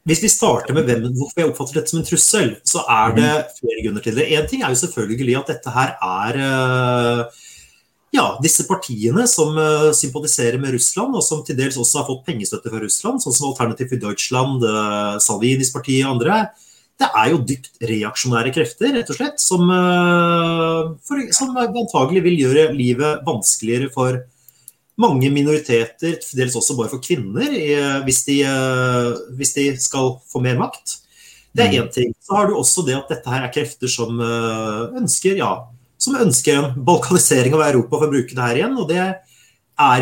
hvis vi starter med hvem, hvorfor jeg oppfatter dette som en trussel, så er det mhm. flere grunner til det. Én ting er jo selvfølgelig at dette her er eh, ja, disse partiene som uh, sympatiserer med Russland, og som til dels også har fått pengestøtte fra Russland, sånn som Alternativ for Deutschland, Salvinis parti og andre, det er jo dypt reaksjonære krefter, rett og slett, som, uh, for, som antagelig vil gjøre livet vanskeligere for mange minoriteter, dels også bare for kvinner, hvis de, eh, hvis de skal få mer makt. Det er én mm. ting. Så har du også det at dette her er krefter som eh, ønsker, ja, som ønsker en balkanisering av Europa, for å bruke det her igjen. Og det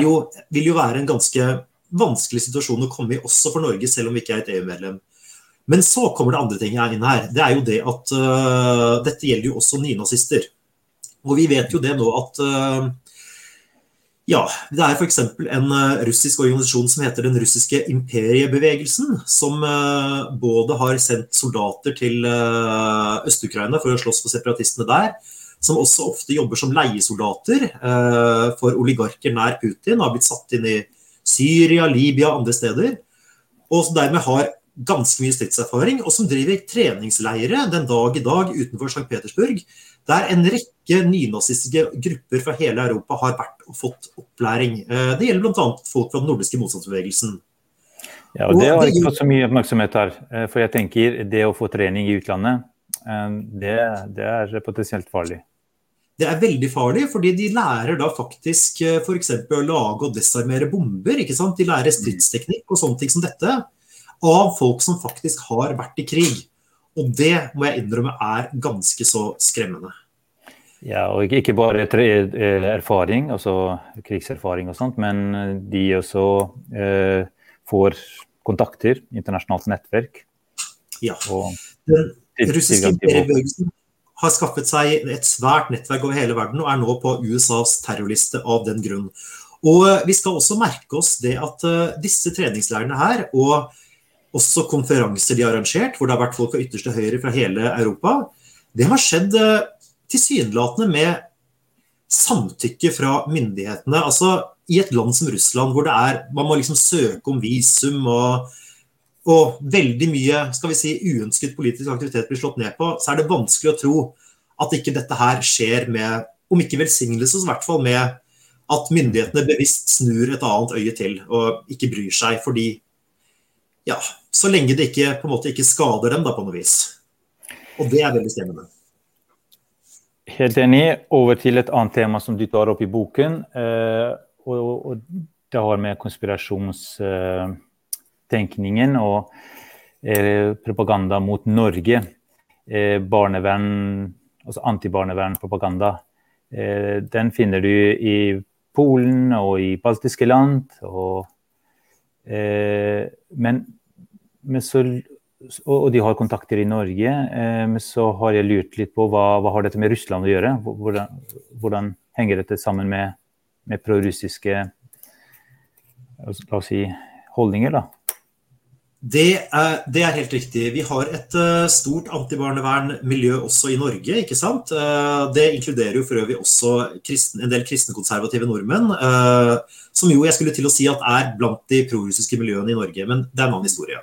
jo, vil jo være en ganske vanskelig situasjon å komme i også for Norge, selv om vi ikke er et EU-medlem. Men så kommer det andre ting inn her. Det er jo det at uh, dette gjelder jo også nynazister. Og vi vet jo det nå at uh, ja, det er f.eks. en uh, russisk organisasjon som heter Den russiske imperiebevegelsen, som uh, både har sendt soldater til Øst-Ukraina for å slåss for separatistene der, som også ofte jobber som leiesoldater for oligarker nær Putin, har blitt satt inn i Syria, Libya og andre steder, og dermed har ganske mye stridserfaring, og som driver treningsleire den dag i dag utenfor St. Petersburg, der en rekke nynazistiske grupper fra hele Europa har vært og fått opplæring. Eh, det gjelder bl.a. folk fra den nordiske motstandsbevegelsen. Ja, og Det har ikke fått så mye oppmerksomhet her. Eh, for jeg tenker det å få trening i utlandet, eh, det, det er potensielt farlig. Det er veldig farlig, fordi de lærer da faktisk f.eks. å lage og desarmere bomber. ikke sant? De lærer stridsteknikk og sånne ting som dette av folk som faktisk har vært i krig. Og det må jeg innrømme er ganske så skremmende. Ja, og ikke bare eh, erfaring, altså krigserfaring og sånt, men de også eh, får kontakter, internasjonalt nettverk. Ja. Den russiske imperiebevegelsen har skaffet seg et svært nettverk over hele verden og er nå på USAs terrorliste av den grunn. Og vi skal også merke oss det at uh, disse treningsleirene her, og også konferanser de har arrangert, hvor det har vært folk fra ytterste høyre fra hele Europa. Det har skjedd eh, tilsynelatende med samtykke fra myndighetene. Altså I et land som Russland, hvor det er, man må liksom søke om visum og, og veldig mye skal vi si, uønsket politisk aktivitet blir slått ned på, så er det vanskelig å tro at ikke dette her skjer med, om ikke velsignelse, så i hvert fall med at myndighetene bevisst snur et annet øye til og ikke bryr seg. fordi ja, så lenge det ikke, på en måte, ikke skader dem da, på noe vis. Og det er veldig skremmende. Helt enig. Over til et annet tema som du tar opp i boken. Eh, og, og, det har med konspirasjonstenkningen og eh, propaganda mot Norge. Eh, barnevern, altså antibarnevernpropaganda. Eh, den finner du i Polen og i baltiske land. Og, eh, men men så, og de har kontakter i Norge. Eh, men så har jeg lurt litt på hva, hva har dette med Russland å gjøre? Hvordan, hvordan henger dette sammen med, med prorussiske si, holdninger? da? Det er, det er, helt riktig. Vi har et uh, stort antibarnevernmiljø også i Norge. ikke sant? Uh, det inkluderer jo for øvrig også kristen, en del kristenkonservative nordmenn. Som jo jeg skulle til å si at er blant de prorussiske miljøene i Norge. Men det er en annen historie.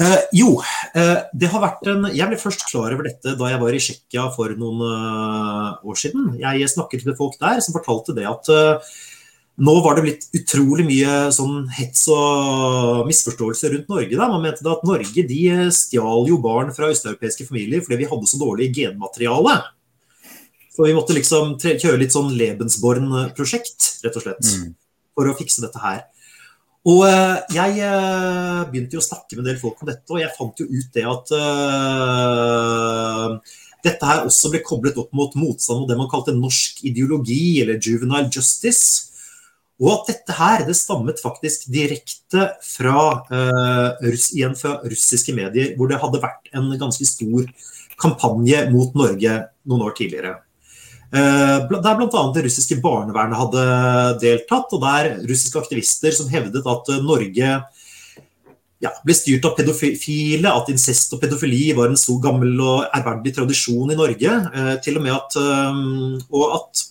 Eh, jo, eh, det har vært en Jeg ble først klar over dette da jeg var i Tsjekkia for noen uh, år siden. Jeg snakket med folk der som fortalte det at uh, nå var det blitt utrolig mye sånn hets og misforståelser rundt Norge. Da. Man mente at Norge de stjal jo barn fra østeuropeiske familier fordi vi hadde så dårlig genmateriale. Så vi måtte liksom kjøre litt sånn Lebensborn-prosjekt, rett og slett, mm. for å fikse dette her. Og eh, jeg eh, begynte jo å snakke med en del folk om dette, og jeg fant jo ut det at uh, dette her også ble koblet opp mot motstand mot det man kalte norsk ideologi, eller juvenile justice. Og at dette her det stammet faktisk direkte fra, uh, igjen fra russiske medier, hvor det hadde vært en ganske stor kampanje mot Norge noen år tidligere. Eh, der bl.a. det russiske barnevernet hadde deltatt, og der russiske aktivister som hevdet at eh, Norge ja, ble styrt av pedofile, at incest og pedofili var en stor, gammel og ærverdig tradisjon i Norge. Eh, til og med at, og at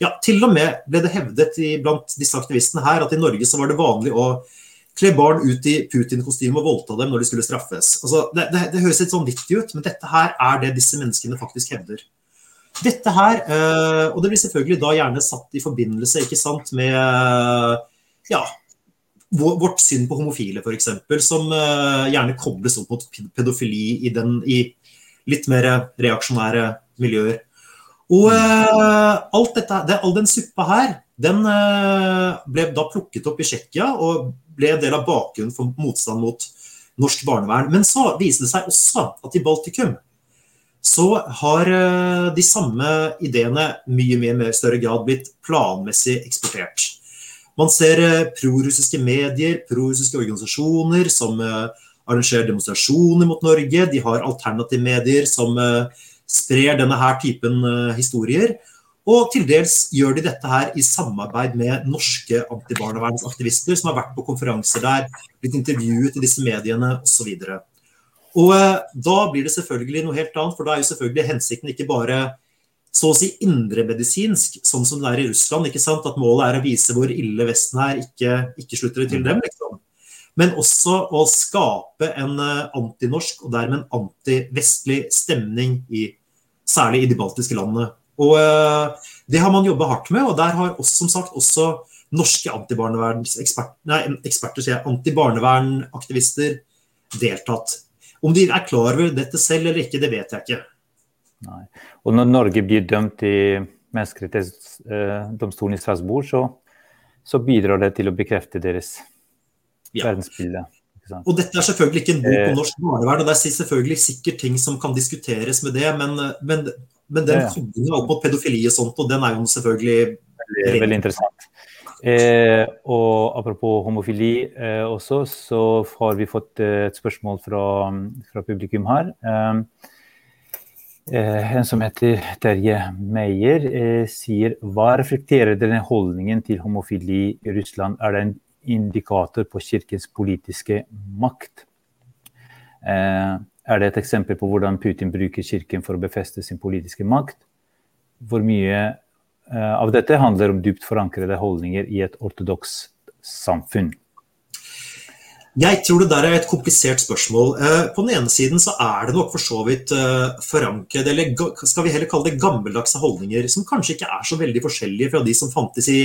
ja, til og med ble det hevdet i, blant disse aktivistene her at i Norge så var det vanlig å kle barn ut i Putin-kostyme og voldta dem når de skulle straffes. Altså, det, det, det høres litt sånn vittig ut, men dette her er det disse menneskene faktisk hevder. Dette her, eh, og det blir selvfølgelig da gjerne satt i forbindelse ikke sant, med ja, vårt syn på homofile, f.eks., som eh, gjerne kobles opp mot pedofili i, den, i litt mer reaksjonære miljøer. Og alt dette, det, all den suppa her, den ble da plukket opp i Tsjekkia og ble en del av bakgrunnen for motstand mot norsk barnevern. Men så viste det seg også at i Baltikum så har eh, de samme ideene mye mye mer større grad blitt planmessig eksportert. Man ser eh, prorussiske medier, prorussiske organisasjoner som eh, arrangerer demonstrasjoner mot Norge. De har alternativmedier som sprer denne her typen historier. Og til dels gjør de dette her i samarbeid med norske antibarnevernsaktivister som har vært på konferanser der, blitt intervjuet i disse mediene osv. Og eh, da blir det selvfølgelig noe helt annet, for da er jo selvfølgelig hensikten ikke bare så å si indremedisinsk, sånn som det er i Russland. ikke sant? At målet er å vise hvor ille Vesten er, ikke, ikke slutter det til dem. liksom. Men også å skape en uh, antinorsk og dermed en antivestlig stemning, i, særlig i de baltiske landene. Og uh, Det har man jobba hardt med, og der har også, som sagt også norske antibarnevernaktivister deltatt. Om de er klar over dette selv eller ikke, det vet jeg ikke. Nei. Og når Norge blir dømt i menneskerettighetsdomstolen i Strasbourg, så, så, bidrar det til å bekrefte deres ja. verdensbilde. Og dette er selvfølgelig ikke en bok om eh. norsk barnevern, og det er selvfølgelig sikkert ting som kan diskuteres med det, men, men, men den koblingen opp mot pedofili og sånt, og den er jo selvfølgelig Veldig, veldig interessant. Eh, og apropos homofili eh, også, så har vi fått eh, et spørsmål fra, fra publikum her. Eh, eh, en som heter Terje Meyer, eh, sier hva reflekterer denne holdningen til homofili i Russland? Er det en indikator på kirkens politiske makt? er det et eksempel på hvordan Putin bruker kirken for å befeste sin politiske makt? Hvor mye av dette handler om dypt forankrede holdninger i et ortodoks samfunn? Jeg tror det der er et komplisert spørsmål. Eh, på den ene siden så er det nok for så vidt forankrede, eller skal vi heller kalle det gammeldagse holdninger, som kanskje ikke er så veldig forskjellige fra de som fantes i,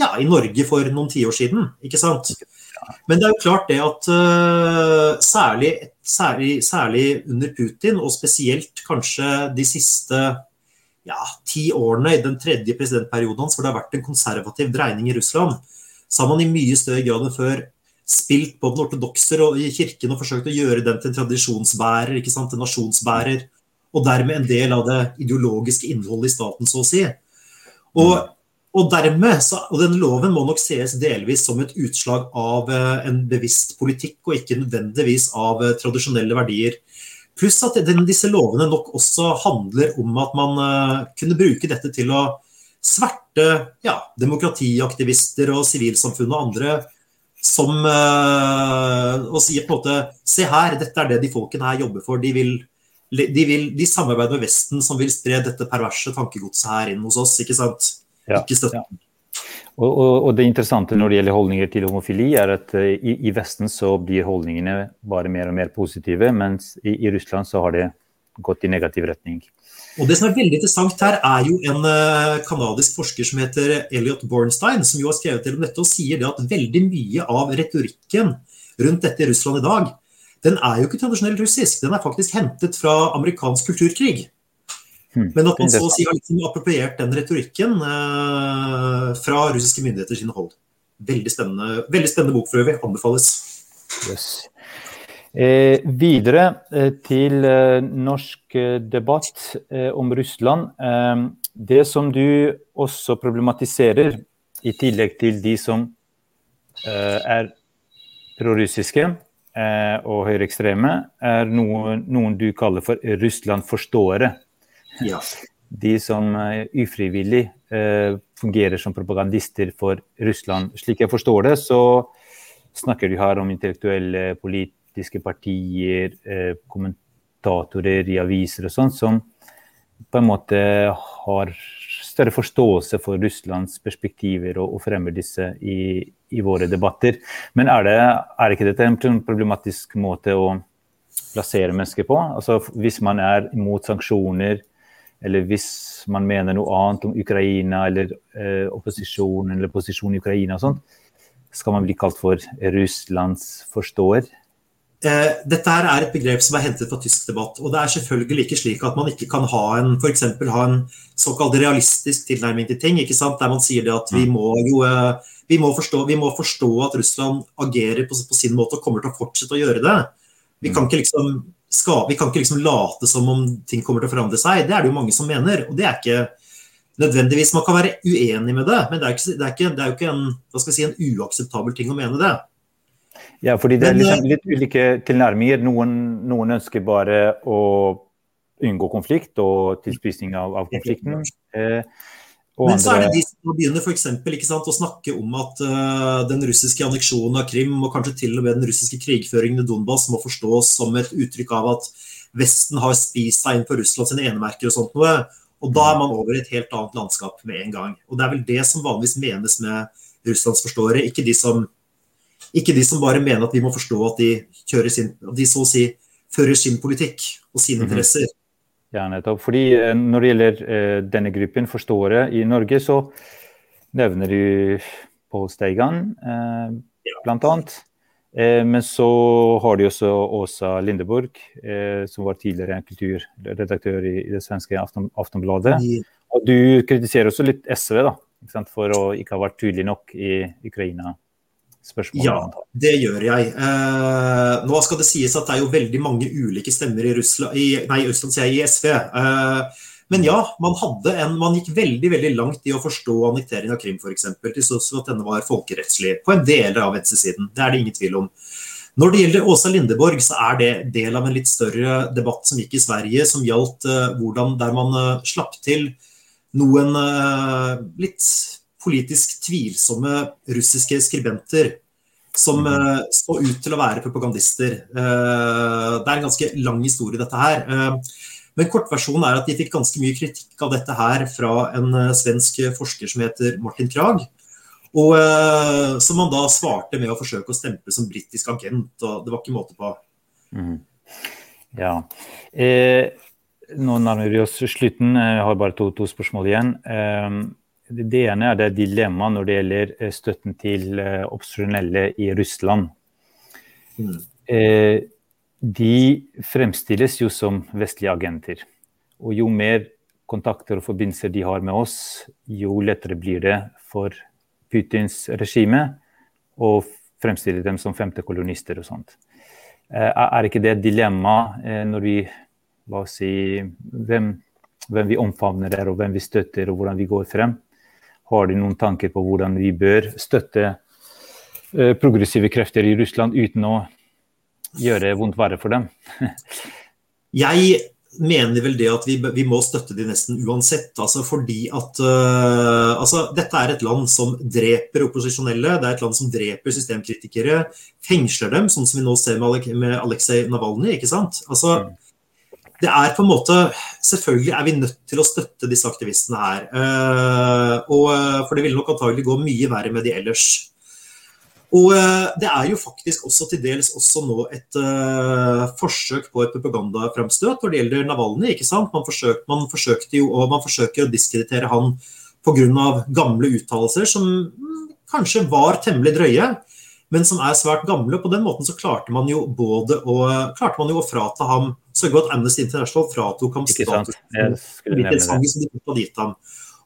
ja, i Norge for noen tiår siden. ikke sant? Men det er jo klart det at særlig, særlig, særlig under Putin, og spesielt kanskje de siste ja, ti årene i den tredje presidentperioden hans, hvor det har vært en konservativ dreining i Russland, så har man i mye større grad enn før spilt på den ortodokse kirken og forsøkt å gjøre den til en tradisjonsbærer, ikke sant, en nasjonsbærer, og dermed en del av det ideologiske innholdet i staten, så å si. Og, og dermed, så, og denne loven må nok ses delvis som et utslag av eh, en bevisst politikk, og ikke nødvendigvis av eh, tradisjonelle verdier. Pluss at disse lovene nok også handler om at man uh, kunne bruke dette til å sverte ja, demokratiaktivister og sivilsamfunn og andre som Og sier på en måte Se her, dette er det de folkene her jobber for. De, vil, de, vil, de samarbeider med Vesten, som vil spre dette perverse tankegodset her inn hos oss. Ikke sant? Ja, ikke støtten. Ja. Og, og, og, Det interessante når det gjelder holdninger til homofili, er at uh, i, i, Vesten så blir holdningene bare mer og mer positive, mens i, i, Russland så har det gått i negativ retning. Og Det som er veldig interessant her, er jo en uh, kanadisk forsker som heter Elliot Bornstein, som jo har skrevet til om dette og sier det at veldig mye av retorikken rundt dette i Russland i dag, den er jo ikke tradisjonell russisk. Den er faktisk hentet fra amerikansk kulturkrig. Hmm. Men at man så å si har liksom appropriert den retorikken eh, fra russiske myndigheter sine hold. Veldig spennende, veldig spennende bok for øvrig. Anbefales. Yes. Eh, videre eh, til eh, norsk eh, debatt eh, om Russland. det som du også problematiserer, i tillegg til de som er prorussiske og høyreekstreme, er noen, noen du kaller for Russland-forståere. Ja. De som uh, ufrivillig uh, fungerer som propagandister for Russland. Slik jeg forstår det, så snakker du her om intellektuelle politiske partier, uh, kommentatorer i aviser og sånt, som på en måte har større forståelse for Russlands perspektiver og, og fremmer disse i, i, våre debatter. Men er, det, er ikke dette en problematisk måte å plassere mennesker på? Altså Hvis man er imot sanksjoner, eller hvis man mener noe annet om Ukraina eller eh, opposisjon eller posisjon i Ukraina og sånt, skal man bli kalt for Russlands forståer? Eh, dette her er et begrep som er hentet fra tysk debatt. og Det er selvfølgelig ikke slik at man ikke kan ha en, for ha en såkalt realistisk tilnærming til ting. ikke sant? Der man sier det at vi mm. må jo eh, vi må, forstå, vi må forstå at Russland agerer på, på, sin måte og kommer til å fortsette å gjøre det. Vi kan mm. ikke liksom skal, vi kan ikke liksom late som om ting kommer til å forandre seg. Det er det jo mange som mener. Og det er ikke nødvendigvis Man kan være uenig med det, men det er, ikke, det er, ikke, det er jo ikke en, hva skal si, en uakseptabel ting å mene det. Ja, fordi det er liksom litt ulike tilnærminger. Noen, noen, ønsker bare å unngå konflikt og tilspissing av, av konflikten. Eh, men så er det de som begynner for eksempel, sant, å snakke om at uh, den russiske anneksjonen av Krim og kanskje til og med den russiske krigføringen i Donbas må forstås som et uttrykk av at Vesten har spist seg inn på Russland sine enemerker og sånt noe. Og da er man over i et helt annet landskap med en gang. Og det er vel det som vanligvis menes med Russlands forståere, ikke de som, ikke de som bare mener at vi må forstå at de, kjører sin, at de så å si fører sin politikk og sine mhm. interesser. Mm -hmm. Ja, nettopp. Fordi eh, Når det gjelder eh, denne gruppen forståere i Norge, så nevner du Pål Steigan, eh, bl.a. Eh, men så har de også Åsa Lindeborg, eh, som var tidligere kulturredaktør i, i det svenske Afton, Aftonbladet. Og du kritiserer også litt SV da, for å ikke ha vært tydelig nok i Ukraina spørsmål? Ja, det gjør jeg. Eh, nå skal det sies at det er jo veldig mange ulike stemmer i Russland, i, nei, Østland sier jeg, i SV. Eh, men ja, man, en, man, gikk veldig veldig langt i å forstå annektering av Krim f.eks. Til tross for at denne var folkerettslig på en del av venstresiden. Det er det ingen tvil om. Når det gjelder Åsa Lindeborg, så er det del av en litt større debatt som gikk i Sverige, som gjaldt eh, hvordan der man uh, slapp til noen uh, litt politisk tvilsomme russiske skribenter som uh, så ut til å være propagandister. Uh, det er en ganske lang historie, dette her. Uh, men kortversjonen er at de fikk ganske mye kritikk av dette her fra en svensk forsker som heter Martin Krag. Og Som han da svarte med å forsøke å stemple som britisk agent. og Det var ikke måte på. Mm. Ja. Eh, nå nærmer vi oss slutten. Jeg har bare to, to spørsmål igjen. Eh, det ene er det dilemmaet når det gjelder eh, støtten til eh, opposisjonelle i Russland. Mm. Eh, de fremstilles jo som vestlige agenter. Og jo mer kontakter og forbindelser de har med oss, jo lettere blir det for Putins regime å fremstille dem som femtekolonister og sånt. Er ikke det et dilemma når vi la oss si, hvem, hvem vi omfavner der, og hvem vi støtter, og hvordan vi går frem? Har de noen tanker på hvordan vi bør støtte uh, progressive krefter i Russland uten å gjøre vondt verre for dem? Jeg mener vel det at vi, vi, må støtte de nesten uansett. Altså fordi at uh, altså Dette er et land som dreper opposisjonelle. Det er et land som dreper systemkritikere. Fengsler dem, sånn som vi nå ser med, med Aleksej Navalnyj. ikke sant? Altså, mm det er på en måte Selvfølgelig er vi nødt til å støtte disse aktivistene her. Uh, og, eh, for det ville nok antagelig gå mye verre med de ellers. Og uh, det er jo faktisk også til dels også nå et uh, forsøk på et propagandaframstøt når det gjelder Navalny, ikke sant? Man, forsøk, man forsøkte jo, og man forsøker å diskreditere han pga. gamle uttalelser som mm, kanskje var temmelig drøye men som er svært gamle. På den måten så klarte man jo både å, klarte man jo å frata ham Sørge for at Amnesty International fratok ham status som de ham.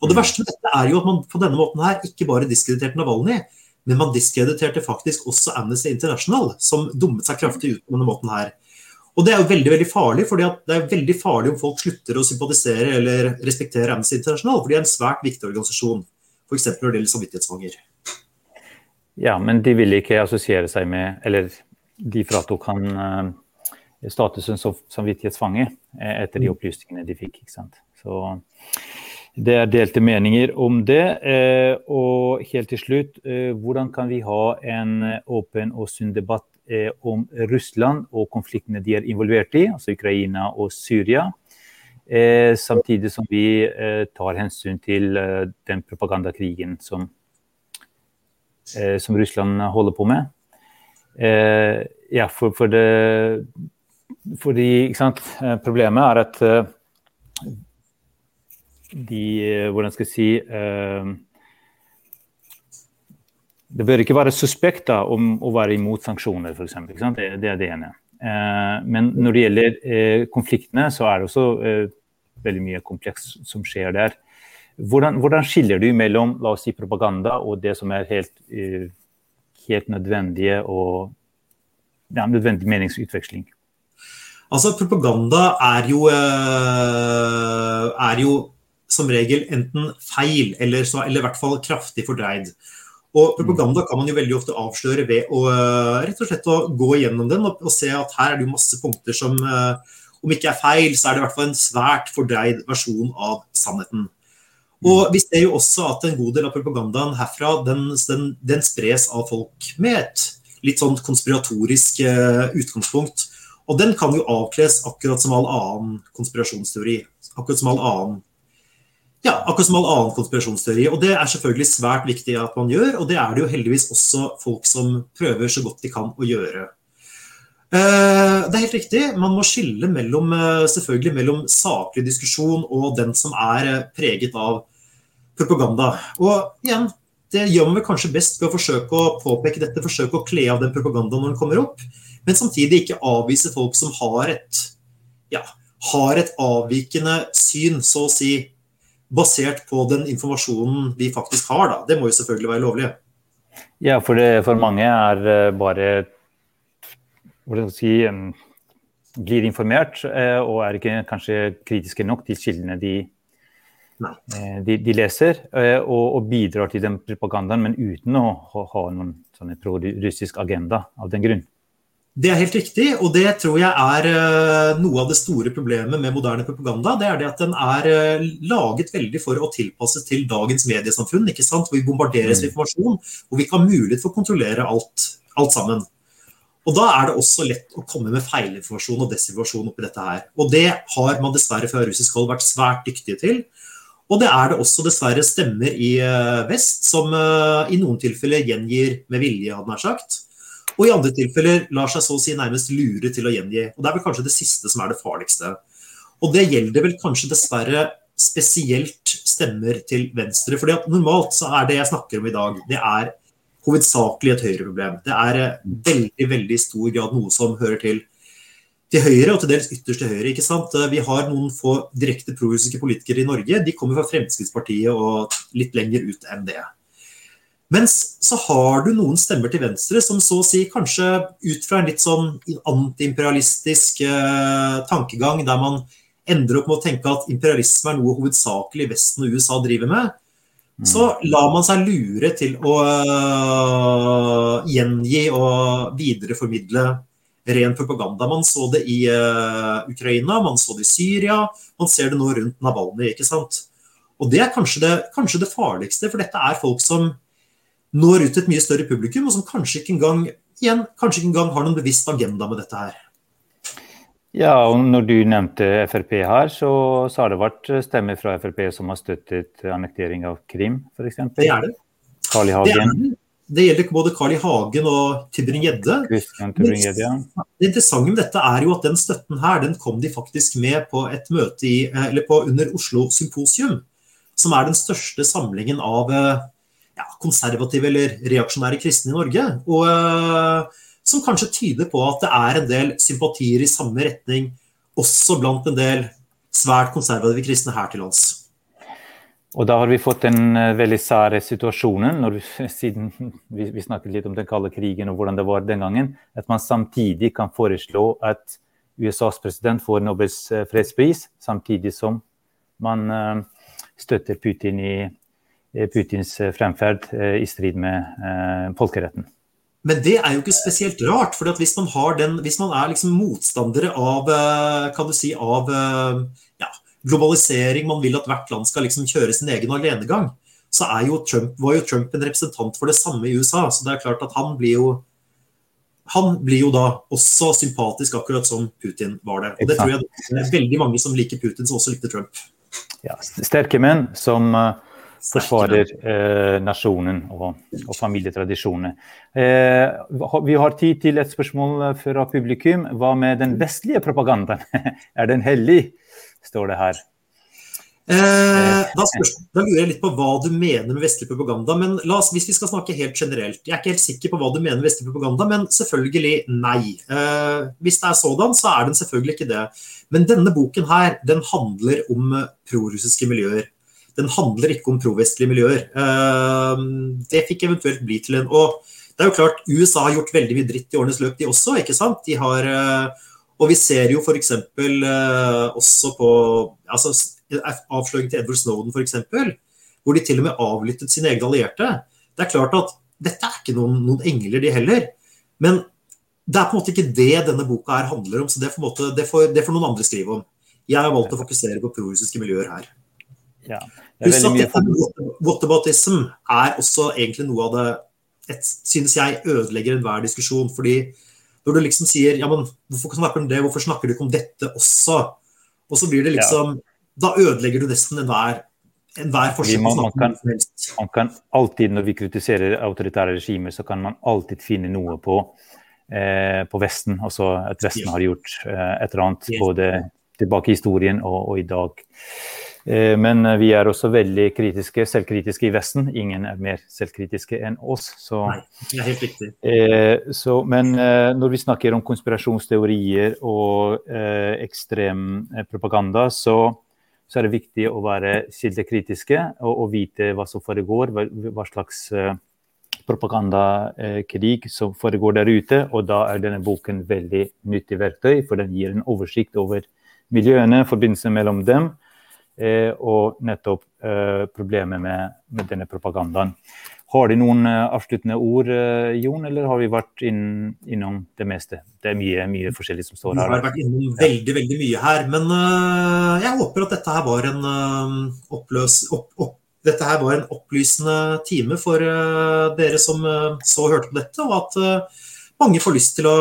Og Det mm. verste med dette er jo at man på denne måten her ikke bare diskrediterte Navalny, men man diskrediterte faktisk også Amnesty International, som dummet seg kraftig ut på denne måten her. Og Det er jo veldig veldig farlig, for det er veldig farlig om folk slutter å sympatisere eller respektere Amnesty International, for de er en svært viktig organisasjon, f.eks. når det gjelder samvittighetsfanger. Ja, men de vil ikke assosiere seg med Eller de fratok han uh, statusen som samvittighetsfange uh, etter de mm. opplysningene de fikk. ikke sant? Så det er delte meninger om det. Uh, og helt til slutt, hvordan kan vi ha en åpen og sunn debatt om Russland og konfliktene de er involvert i, altså Ukraina og Syria? samtidig som vi tar hensyn til den propagandakrigen som eh, som Russland holder på med. Eh, ja, for, for det fordi eh, Problemet er at eh, de eh, Hvordan skal jeg si Det bør ikke være suspekt om å være imot sanksjoner, f.eks. Det, det er det ene. Men når det gjelder konfliktene, så er det også veldig mye kompleks som skjer der. Hvordan, hvordan, skiller du mellom la oss si, propaganda og det som er helt, helt nødvendige og ja, nødvendig meningsutveksling? Altså, propaganda er jo, eh, er jo som regel enten feil eller, så, eller i hvert fall kraftig fordreid. Og propaganda kan man jo veldig ofte avsløre ved å eh, rett og slett å gå gjennom den og, og se at her er det jo masse punkter som uh, om ikke er feil, så er det i hvert fall en svært fordreid versjon av sannheten. Og Vi ser jo også at en god del av propagandaen herfra den, den, den spres av folk med et litt sånn konspiratorisk utgangspunkt. Og den kan jo avkles akkurat som all annen konspirasjonsteori. Akkurat som all annen ja, akkurat som all annen konspirasjonsteori. Og det er selvfølgelig svært viktig at man gjør, og det er det jo heldigvis også folk som prøver så godt de kan å gjøre. Eh, det er helt riktig. Man må skille mellom, eh, selvfølgelig mellom saklig diskusjon og den som er eh, preget av propaganda. Og igjen, det gjør man vel kanskje best ved å forsøke å påpeke dette, forsøke å kle av den propagandaen når den kommer opp, men samtidig ikke avvise folk som har et, ja, har et avvikende syn, så å si, basert på den informasjonen vi faktisk har. Da. Det må jo selvfølgelig være lovlig. Ja, for, det, for mange er bare hvordan skal si, blir informert eh, og er ikke kanskje kritiske nok til kildene de, eh, de, de leser, eh, og, og, bidrar til den propagandaen, men uten å ha noen sånn pro-russisk agenda av den grunn. Det er helt riktig, og det tror jeg er noe av det store problemet med moderne propaganda. Det er det at den er laget veldig for å tilpasse til dagens mediesamfunn, ikke sant? hvor vi bombarderes med mm. informasjon, og vi ikke har mulighet for å kontrollere alt, alt sammen. Og Da er det også lett å komme med feilinformasjon og desinformasjon oppi dette her. Og Det har man dessverre fra russisk hold vært svært dyktige til. Og det er det også dessverre stemmer i eh, vest som eh, i noen tilfeller gjengir med vilje, hadde nær sagt. Og i andre tilfeller lar seg så å si nærmest lure til å gjengi. Og Det er vel kanskje det siste som er det farligste. Og det gjelder vel kanskje dessverre spesielt stemmer til venstre. fordi at normalt så er det jeg snakker om i dag, det er hovedsakelig et høyreproblem. Det er eh, veldig veldig stor grad noe som hører til til høyre, og til dels ytterst til høyre. ikke sant? Vi har noen få direkte prorussiske politikere i Norge. De kommer fra Fremskrittspartiet og litt lenger ut enn det. Mens så har du noen stemmer til venstre som så å si kanskje ut fra en litt sånn antiimperialistisk eh, tankegang, der man ender opp med å tenke at imperialisme er noe hovedsakelig Vesten og USA driver med, så lar man seg lure til å uh, gjengi og videreformidle ren propaganda. Man så det i uh, Ukraina, man så det i Syria, man ser det nå rundt Navalny. ikke sant? Og det er kanskje det, kanskje det farligste, for dette er folk som når ut til et mye større publikum, og som kanskje ikke engang, igjen, kanskje ikke engang har noen bevisst agenda med dette her. Ja, og når du nevnte Frp her, så, så, har det vært stemmer fra Frp som har støttet annektering av Krim, f.eks. Det er det. Carl I. Hagen. Det, det, gjelder både Carl I. Hagen og Tybring-Gjedde. Ja. Det interessante med dette er jo at den støtten her, den kom de faktisk med på et møte i, eller på, under Oslo Symposium, som er den største samlingen av ja, konservative eller reaksjonære kristne i Norge. Og som kanskje tyder på at det er en del sympatier i samme retning også blant en del svært konservative kristne her til lands. Og da har vi fått den uh, veldig sære situasjonen, vi, siden vi, vi, snakket litt om den kalde krigen og hvordan det var den gangen, at man samtidig kan foreslå at USAs president får Nobels uh, fredspris, samtidig som man uh, støtter Putin i Putins fremferd i strid med folkeretten. Men det er jo ikke spesielt rart. for hvis man, den, hvis man er liksom motstandere av, eh, si, av eh, ja, globalisering, man vil at hvert land skal liksom kjøre sin egen alenegang, så jo Trump, var jo Trump en representant for det samme i USA. Så det er klart at han blir jo han blir jo da også sympatisk, akkurat som Putin var det. Og det tror jeg det er veldig mange som liker Putin, som også likte Trump. Ja, sterke menn som uh forsvarer eh, nasjonen og, og familietradisjonene. Eh, vi har tid til et spørsmål fra publikum. Hva med den vestlige propagandaen? er den hellig, står det her. Eh, da, spørs, da, lurer jeg litt på hva du mener med vestlig propaganda. men oss, Hvis vi skal snakke helt generelt Jeg er ikke helt sikker på hva du mener med vestlig propaganda, men selvfølgelig nei. Eh, hvis det er sådan, så er den selvfølgelig ikke det. Men denne boken her, den handler om prorussiske miljøer den handler ikke om provestlige miljøer. Eh, det fikk eventuelt bli til en Og det er jo klart, USA har gjort veldig mye dritt i årenes løp, de også. ikke sant? De har, eh, Og vi ser jo f.eks. Uh, også på altså, avsløringen til Edward Snowden, f.eks., hvor de til og med avlyttet sine egne allierte. Det er klart at dette er ikke noen, noen, engler, de heller. Men det er på en måte ikke det denne boka her handler om, så det får, måte, det får, det får noen andre skrive om. Jeg har valgt å fokusere på prorussiske miljøer her. Ja, Pluss at whataboutism er også egentlig noe av det et, synes jeg ødelegger enhver diskusjon. fordi når du liksom sier ja, men hvorfor snakker du om det, hvorfor snakker du ikke om dette også? Og så blir det liksom ja. Da ødelegger du nesten enhver enhver forskjell. man, man, kan, man kan alltid, når vi kritiserer autoritære regimer, så kan man alltid finne noe på, eh, på Vesten. Altså at Vesten har gjort eh, et eller annet både tilbake i historien og, og i dag. Eh, men vi er også veldig kritiske, selvkritiske i Vesten. Ingen er mer selvkritiske enn oss. Så, Nei, det er helt riktig. Eh, så, men eh, når vi snakker om konspirasjonsteorier og eh, ekstrem eh, propaganda, så, så, er det viktig å være kildekritiske og, og, vite hva som foregår, hva, hva slags eh, propagandakrig som foregår der ute. Og da er denne boken veldig nyttig verktøy, for den gir en oversikt over miljøene, forbindelsen mellom dem Eh, og nettopp eh, problemet med, med, denne propagandaen. Har de noen eh, avsluttende ord, Jon, eller har vi vært inn, innom det meste? Det er mye, mye forskjellig som står her. Vi har vært innom veldig veldig mye her. Men uh, jeg håper at dette her var en uh, oppløs, opp, opp, dette her var en opplysende time for uh, dere som så og hørte på dette, og at mange får lyst til å,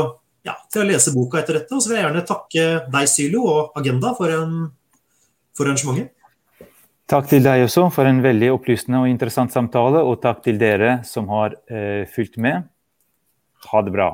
ja, til å lese boka etter dette. Og så vil jeg gjerne takke deg, Sylo, og Agenda for en for arrangementet. Takk til deg også for en veldig opplysende og interessant samtale, og takk til dere som har eh, fulgt med. Ha det bra.